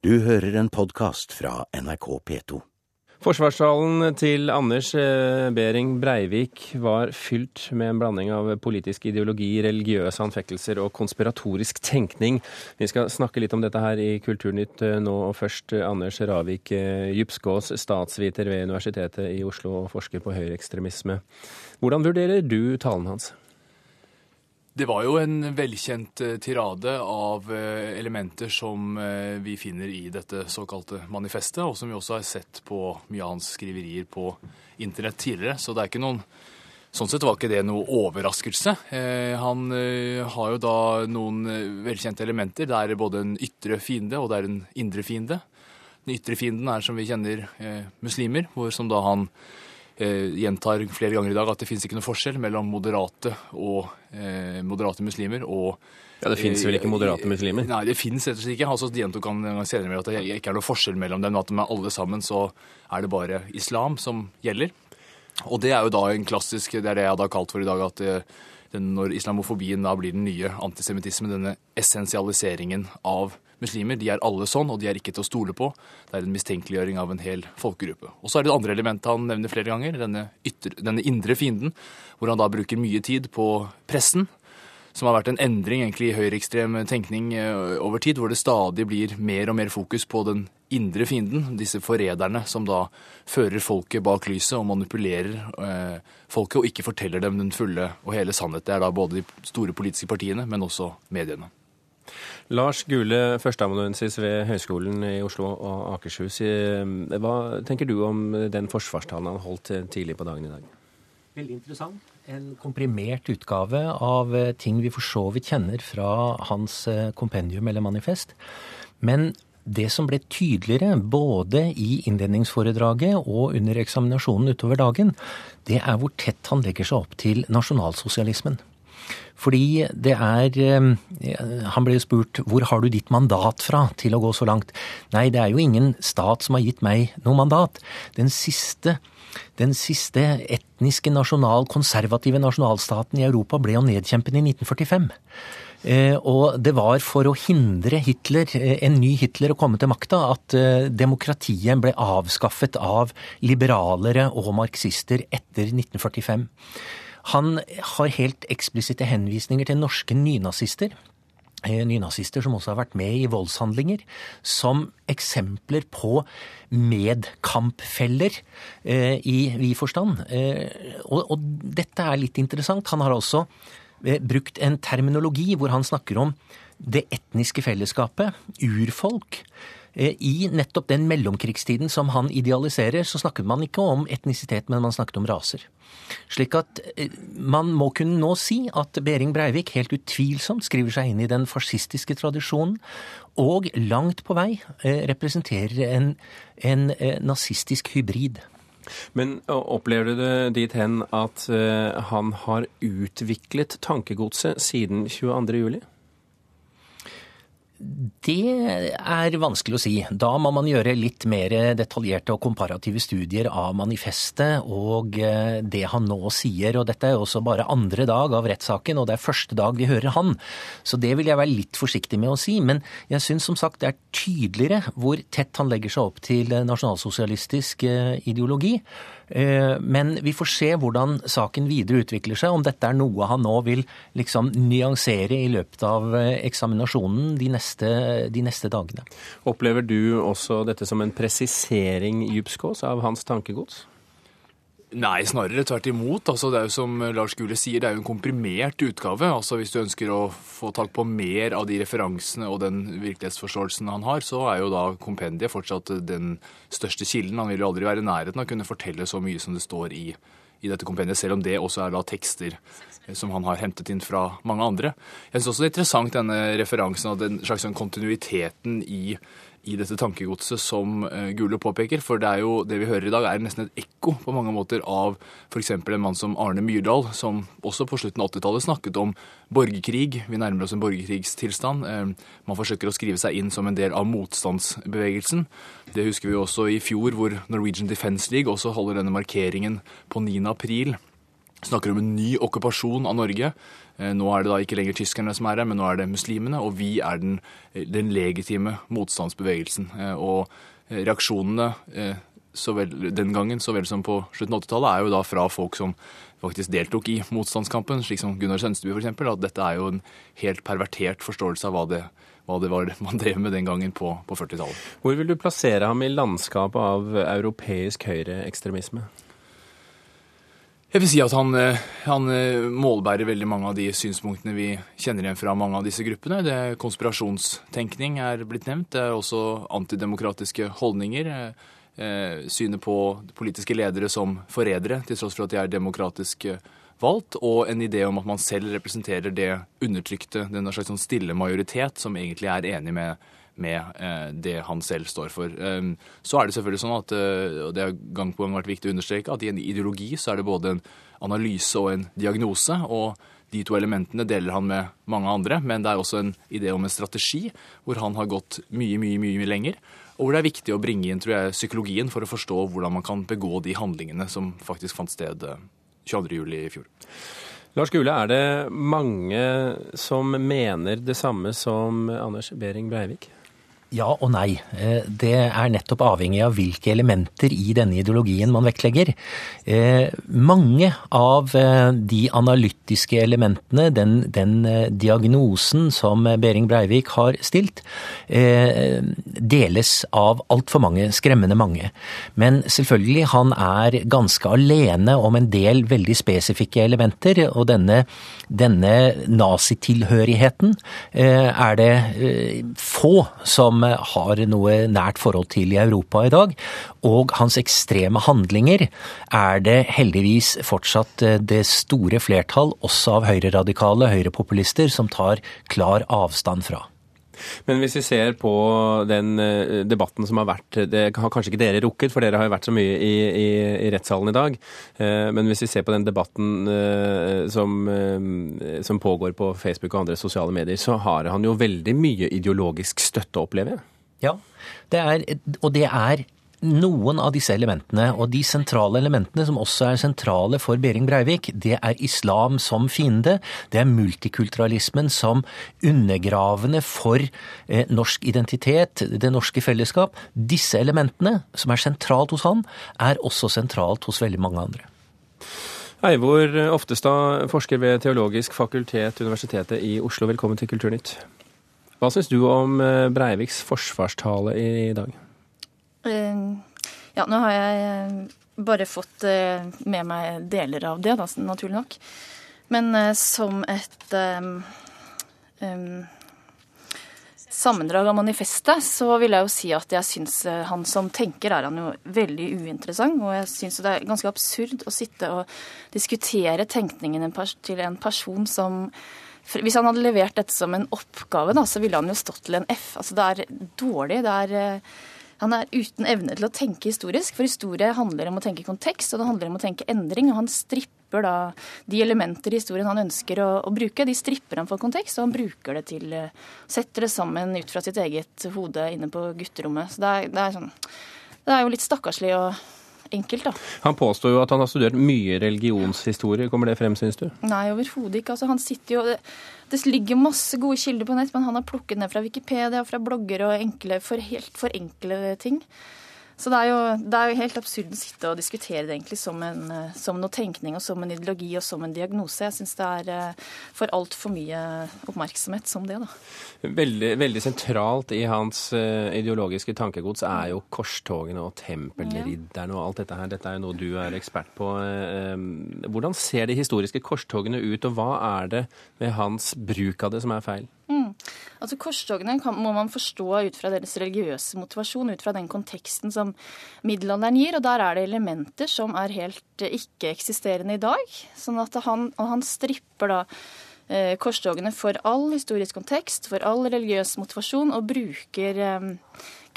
Du hører en podkast fra NRK P2. Forsvarssalen til Anders eh, Behring Breivik var fylt med en blanding av politisk ideologi, religiøse anfektelser og konspiratorisk tenkning. Vi skal snakke litt om dette her i Kulturnytt eh, nå. og Først eh, Anders Ravik Djupskås, statsviter ved Universitetet i Oslo og forsker på høyreekstremisme. Hvordan vurderer du talen hans? Det var jo en velkjent eh, tirade av eh, elementer som eh, vi finner i dette såkalte manifestet, og som vi også har sett på mye av hans skriverier på internett tidligere. Så det er ikke noen Sånn sett var ikke det noe overraskelse. Han har jo da noen velkjente elementer. Det er både en ytre fiende og det er en indre fiende. Den ytre fienden er, som vi kjenner, muslimer, hvor som da han gjentar flere ganger i dag at det finnes ikke noe forskjell mellom moderate og eh, moderate muslimer og ja, Det finnes vel ikke moderate muslimer? Nei, det finnes rett og slett ikke. Altså, de gjentok han senere med at det ikke er noe forskjell mellom dem. At de er alle sammen så er det bare islam som gjelder. Og det er jo da en klassisk Det er det jeg hadde kalt for i dag. at den, når islamofobien da blir den nye antisemittismen, denne essensialiseringen av muslimer. De er alle sånn, og de er ikke til å stole på. Det er en mistenkeliggjøring av en hel folkegruppe. Og så er det det andre elementet han nevner flere ganger, denne, ytter, denne indre fienden, hvor han da bruker mye tid på pressen som har vært en endring egentlig i høyreekstrem tenkning eh, over tid, hvor det stadig blir mer og mer fokus på den indre fienden, disse forræderne som da fører folket bak lyset og manipulerer eh, folket og ikke forteller dem den fulle og hele sannhet. Det er da både de store politiske partiene, men også mediene. Lars Gule, førsteamanuensis ved Høgskolen i Oslo og Akershus. Eh, hva tenker du om den forsvarstalen han holdt tidlig på dagen i dag? Veldig interessant. En komprimert utgave av eh, ting vi for så vidt kjenner fra hans eh, kompendium eller manifest. Men det som ble tydeligere både i innledningsforedraget og under eksaminasjonen utover dagen, det er hvor tett han legger seg opp til nasjonalsosialismen. Fordi det er eh, Han ble jo spurt hvor har du ditt mandat fra til å gå så langt? Nei, det er jo ingen stat som har gitt meg noe mandat. Den siste den siste etniske nasjonal, konservative nasjonalstaten i Europa ble jo nedkjempet i 1945. Eh, og det var for å hindre Hitler, eh, en ny Hitler å komme til makta, at demokratiet ble avskaffet av liberalere og marxister etter 1945. Han har helt eksplisitte henvisninger til norske nynazister. Eh, nynazister som også har vært med i voldshandlinger, som eksempler på medkampfeller eh, i vid forstand. Eh, og, og, dette er litt interessant. Han har også eh, brukt en terminologi hvor han snakker om det etniske fellesskapet, urfolk. Eh, I nettopp den mellomkrigstiden som han idealiserer, så snakket man ikke om etnisitet, men man snakket om raser. Slik at eh, man må kunne nå si at Behring Breivik helt utvilsomt skriver seg inn i den fascistiske tradisjonen, og langt på vei eh, representerer en, en nazistisk hybrid. Men opplever du det dit hen at han har utviklet tankegodset siden 22. juli? Det er vanskelig å si. Da må man gjøre litt mer detaljerte og komparative studier av manifestet og eh, det han nå sier. Og dette er jo også bare andre dag av rettssaken, og det er første dag vi hører han. Så det vil jeg være litt forsiktig med å si. Men jeg syns som sagt det er tydeligere hvor tett han legger seg opp til nasjonalsosialistisk eh, ideologi. Eh, men vi får se hvordan saken videre utvikler seg, om dette er noe han nå vil liksom nyansere i løpet av eksaminasjonen de neste, de neste dagene. Opplever du også dette som en presisering, Djupskås, av hans tankegods? Nei, snarere tvert imot. Altså, det er jo som Lars Gule sier, det er jo en komprimert utgave. Altså, Hvis du ønsker å få tak på mer av de referansene og den virkelighetsforståelsen han har, så er jo da kompendiet fortsatt den største kilden. Han vil jo aldri være i nærheten av å kunne fortelle så mye som det står i, i dette kompendiet, selv om det også er da tekster som han har hentet inn fra mange andre. Jeg syns også det er interessant denne referansen og den slags sånn kontinuiteten i i dette tankegodset som uh, Gule påpeker. For det er jo, det vi hører i dag, er nesten et ekko på mange måter av f.eks. en mann som Arne Myrdal, som også på slutten av 80-tallet snakket om borgerkrig. Vi nærmer oss en borgerkrigstilstand. Uh, man forsøker å skrive seg inn som en del av motstandsbevegelsen. Det husker vi også i fjor, hvor Norwegian Defence League også holder denne markeringen på 9. april snakker om en ny okkupasjon av Norge. Nå er det da ikke lenger tyskerne som er her, men nå er det muslimene, og vi er den, den legitime motstandsbevegelsen. Og reaksjonene vel, den gangen så vel som på slutten av 80-tallet er jo da fra folk som faktisk deltok i motstandskampen, slik som Gunnar Sønsteby f.eks., at dette er jo en helt pervertert forståelse av hva det, hva det var man drev med den gangen på, på 40-tallet. Hvor vil du plassere ham i landskapet av europeisk høyreekstremisme? Jeg vil si at han, eh, han, eh, målbærer veldig mange av de synspunktene vi kjenner igjen fra mange av disse gruppene. Det Konspirasjonstenkning er blitt nevnt. Det er også antidemokratiske holdninger. Eh, synet på politiske ledere som forrædere, til tross for at de er demokratisk valgt, og en idé om at man selv representerer det undertrykte, denne slags sånn stille majoritet, som egentlig er enig med, med eh, det han selv står for. Så er det selvfølgelig sånn at, og det har gang på gang vært viktig å understreke, at i en ideologi så er det både en analyse og en diagnose. og de to elementene deler han med mange andre, men det er også en idé om en strategi hvor han har gått mye, mye, mye lenger og hvor det er viktig å bringe inn tror jeg, psykologien for å forstå hvordan man kan begå de handlingene som faktisk fant sted 22.07. Eh, i fjor. Lars Gule, er det mange som mener det samme som Anders Behring Breivik? Ja og nei. Eh, det er nettopp avhengig av hvilke elementer i denne ideologien man vektlegger. Eh, mange av eh, de analytiske elementene, den, den diagnosen som Behring Breivik har stilt, deles av altfor mange, skremmende mange. Men selvfølgelig, han er ganske alene om en del veldig spesifikke elementer, og denne, denne nazitilhørigheten er det få som har noe nært forhold til i Europa i dag. Og hans ekstreme handlinger er det heldigvis fortsatt eh, det store flertall, også av høyreradikale høyrepopulister, som tar klar avstand fra. Men hvis vi ser på den eh, debatten som har vært Det har kanskje ikke dere rukket, for dere har jo vært så mye i, i, i rettssalen i dag. Eh, men hvis vi ser på den debatten som, som pågår på Facebook og andre sosiale medier, så har han jo veldig mye ideologisk støtte, opplever jeg. Ja, det er, og det er noen av disse elementene, og de sentrale elementene som også er sentrale for Behring Breivik, det er islam som fiende, det er multikulturalismen som undergravende for eh, norsk identitet, det norske fellesskap. Disse elementene, som er sentralt hos han, er også sentralt hos veldig mange andre. Eivor Oftestad, forsker ved Teologisk fakultet, Universitetet i Oslo. Velkommen til Kulturnytt. Hva syns du om eh, Breiviks forsvarstale i dag? Uh, ja, nå har jeg eh, bare fått uh, med meg deler av det, da, naturlig nok. Men som et um, um, sammendrag av manifestet, så vil jeg jo si at jeg syns han som tenker er han jo veldig uinteressant. Og jeg syns det er ganske absurd å sitte og diskutere tenkningen til en person som hvis han hadde levert dette som en oppgave, da, så ville han jo stått til en F. Altså, det er dårlig. det er... Han er uten evne til å tenke historisk, for historie handler om å tenke kontekst, og det handler om å tenke endring. Og han stripper da de elementer i historien han ønsker å, å bruke, de stripper han for kontekst, og han bruker det til eh, Setter det sammen ut fra sitt eget hode inne på gutterommet. Så det er, det er sånn Det er jo litt stakkarslig å enkelt, da. Han påstår jo at han har studert mye religionshistorie. Kommer det frem, syns du? Nei, overhodet ikke. Altså, han sitter jo det, ligger masse gode kilder på nett, men han har plukket ned fra Wikipedia, fra blogger og enkle, for helt for enkle ting. Så det er, jo, det er, jo, helt absurd å sitte og diskutere det egentlig som, en, eh, som noe tenkning og som en ideologi og som en diagnose. Jeg syns det er eh, for altfor mye oppmerksomhet som det, da. Veldig, veldig, sentralt i hans uh, ideologiske tankegods er jo korstogene og tempelridderne og alt dette her. Dette er jo noe du er ekspert på. Hvordan ser de historiske korstogene ut, og hva er det med hans bruk av det som er feil? Mm. Altså Korstogene må man forstå ut fra deres religiøse motivasjon, ut fra den konteksten som middelalderen gir. Og der er det elementer som er helt eh, ikke-eksisterende i dag. Sånn at han, han stripper da eh, korstogene for all historisk kontekst, for all religiøs motivasjon, og bruker eh,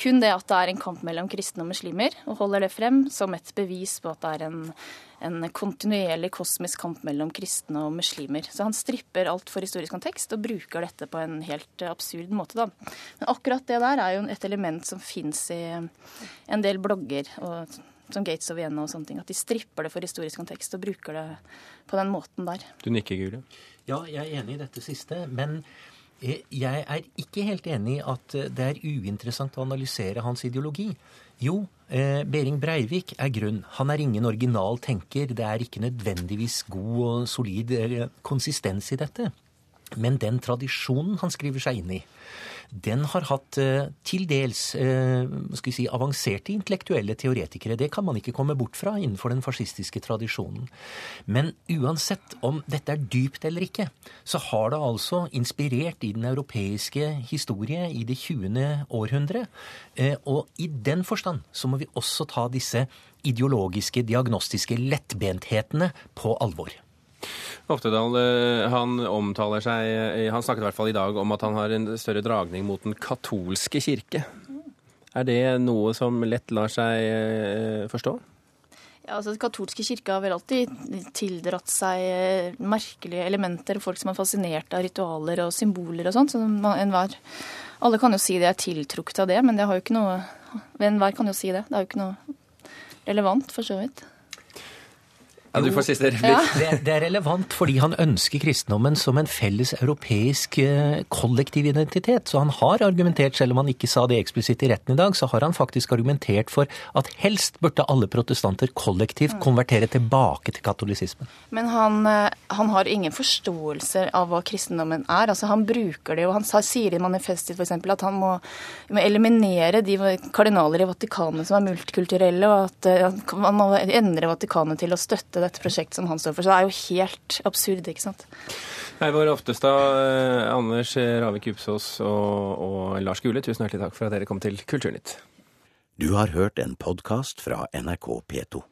kun det at det er en kamp mellom kristne og muslimer, og holder det frem som et bevis på at det er en, en kontinuerlig kosmisk kamp mellom kristne og muslimer. Så han stripper alt for historisk kontekst og bruker dette på en helt absurd måte, da. Men akkurat det der er jo et element som fins i en del blogger. og som Gates og Vienna og sånne ting. At de stripper det for historisk kontekst og bruker det på den måten der. Du nikker, Gule? Ja, jeg er enig i dette siste. Men eh, jeg er ikke helt enig i at det er uinteressant å analysere hans ideologi. Jo, eh, Behring Breivik er grunn. Han er ingen original tenker. Det er ikke nødvendigvis god og solid konsistens i dette. Men den tradisjonen han skriver seg inn i, den har hatt eh, til dels eh, si, avanserte intellektuelle teoretikere. Det kan man ikke komme bort fra innenfor den fascistiske tradisjonen. Men uansett om dette er dypt eller ikke, så har det altså inspirert i den europeiske historie i det 20. århundre. Eh, og i den forstand så må vi også ta disse ideologiske, diagnostiske lettbenthetene på alvor. Oftedal eh, han omtaler seg eh, Han snakket i hvert fall i dag om at han har en større dragning mot den katolske kirke. Er det noe som lett lar seg eh, forstå? Ja, altså Den katolske kirke har vel alltid tildratt seg merkelige elementer. Folk som er fascinert av ritualer og symboler og sånt. Så enhver, alle kan jo si de er tiltrukket av det, men det har jo ikke noe Enhver kan jo si det. Det er jo ikke noe relevant, for så vidt. Ja, du får siste replikk. Ja. Det, det, er relevant fordi han ønsker kristendommen som en felles europeisk eh, kollektiv identitet. Så han har argumentert, selv om han ikke sa det eksplisitt i retten i dag, så har han faktisk argumentert for at helst burde alle protestanter kollektivt konvertere tilbake til katolisismen. Men han, eh, han har ingen forståelse av hva kristendommen er. Altså Han bruker det, og han sier i manifestet f.eks. at han må, må, eliminere de kardinaler i Vatikanet som er multikulturelle, og at han må endre Vatikanet til å støtte dette prosjektet som han står for. Så det er jo helt absurd, ikke sant. Eivor Oftestad, eh, Anders Ravik Upsås og, og Lars Gule, tusen hjertelig takk for at dere kom til Kulturnytt. Du har hørt en podkast fra NRK P2.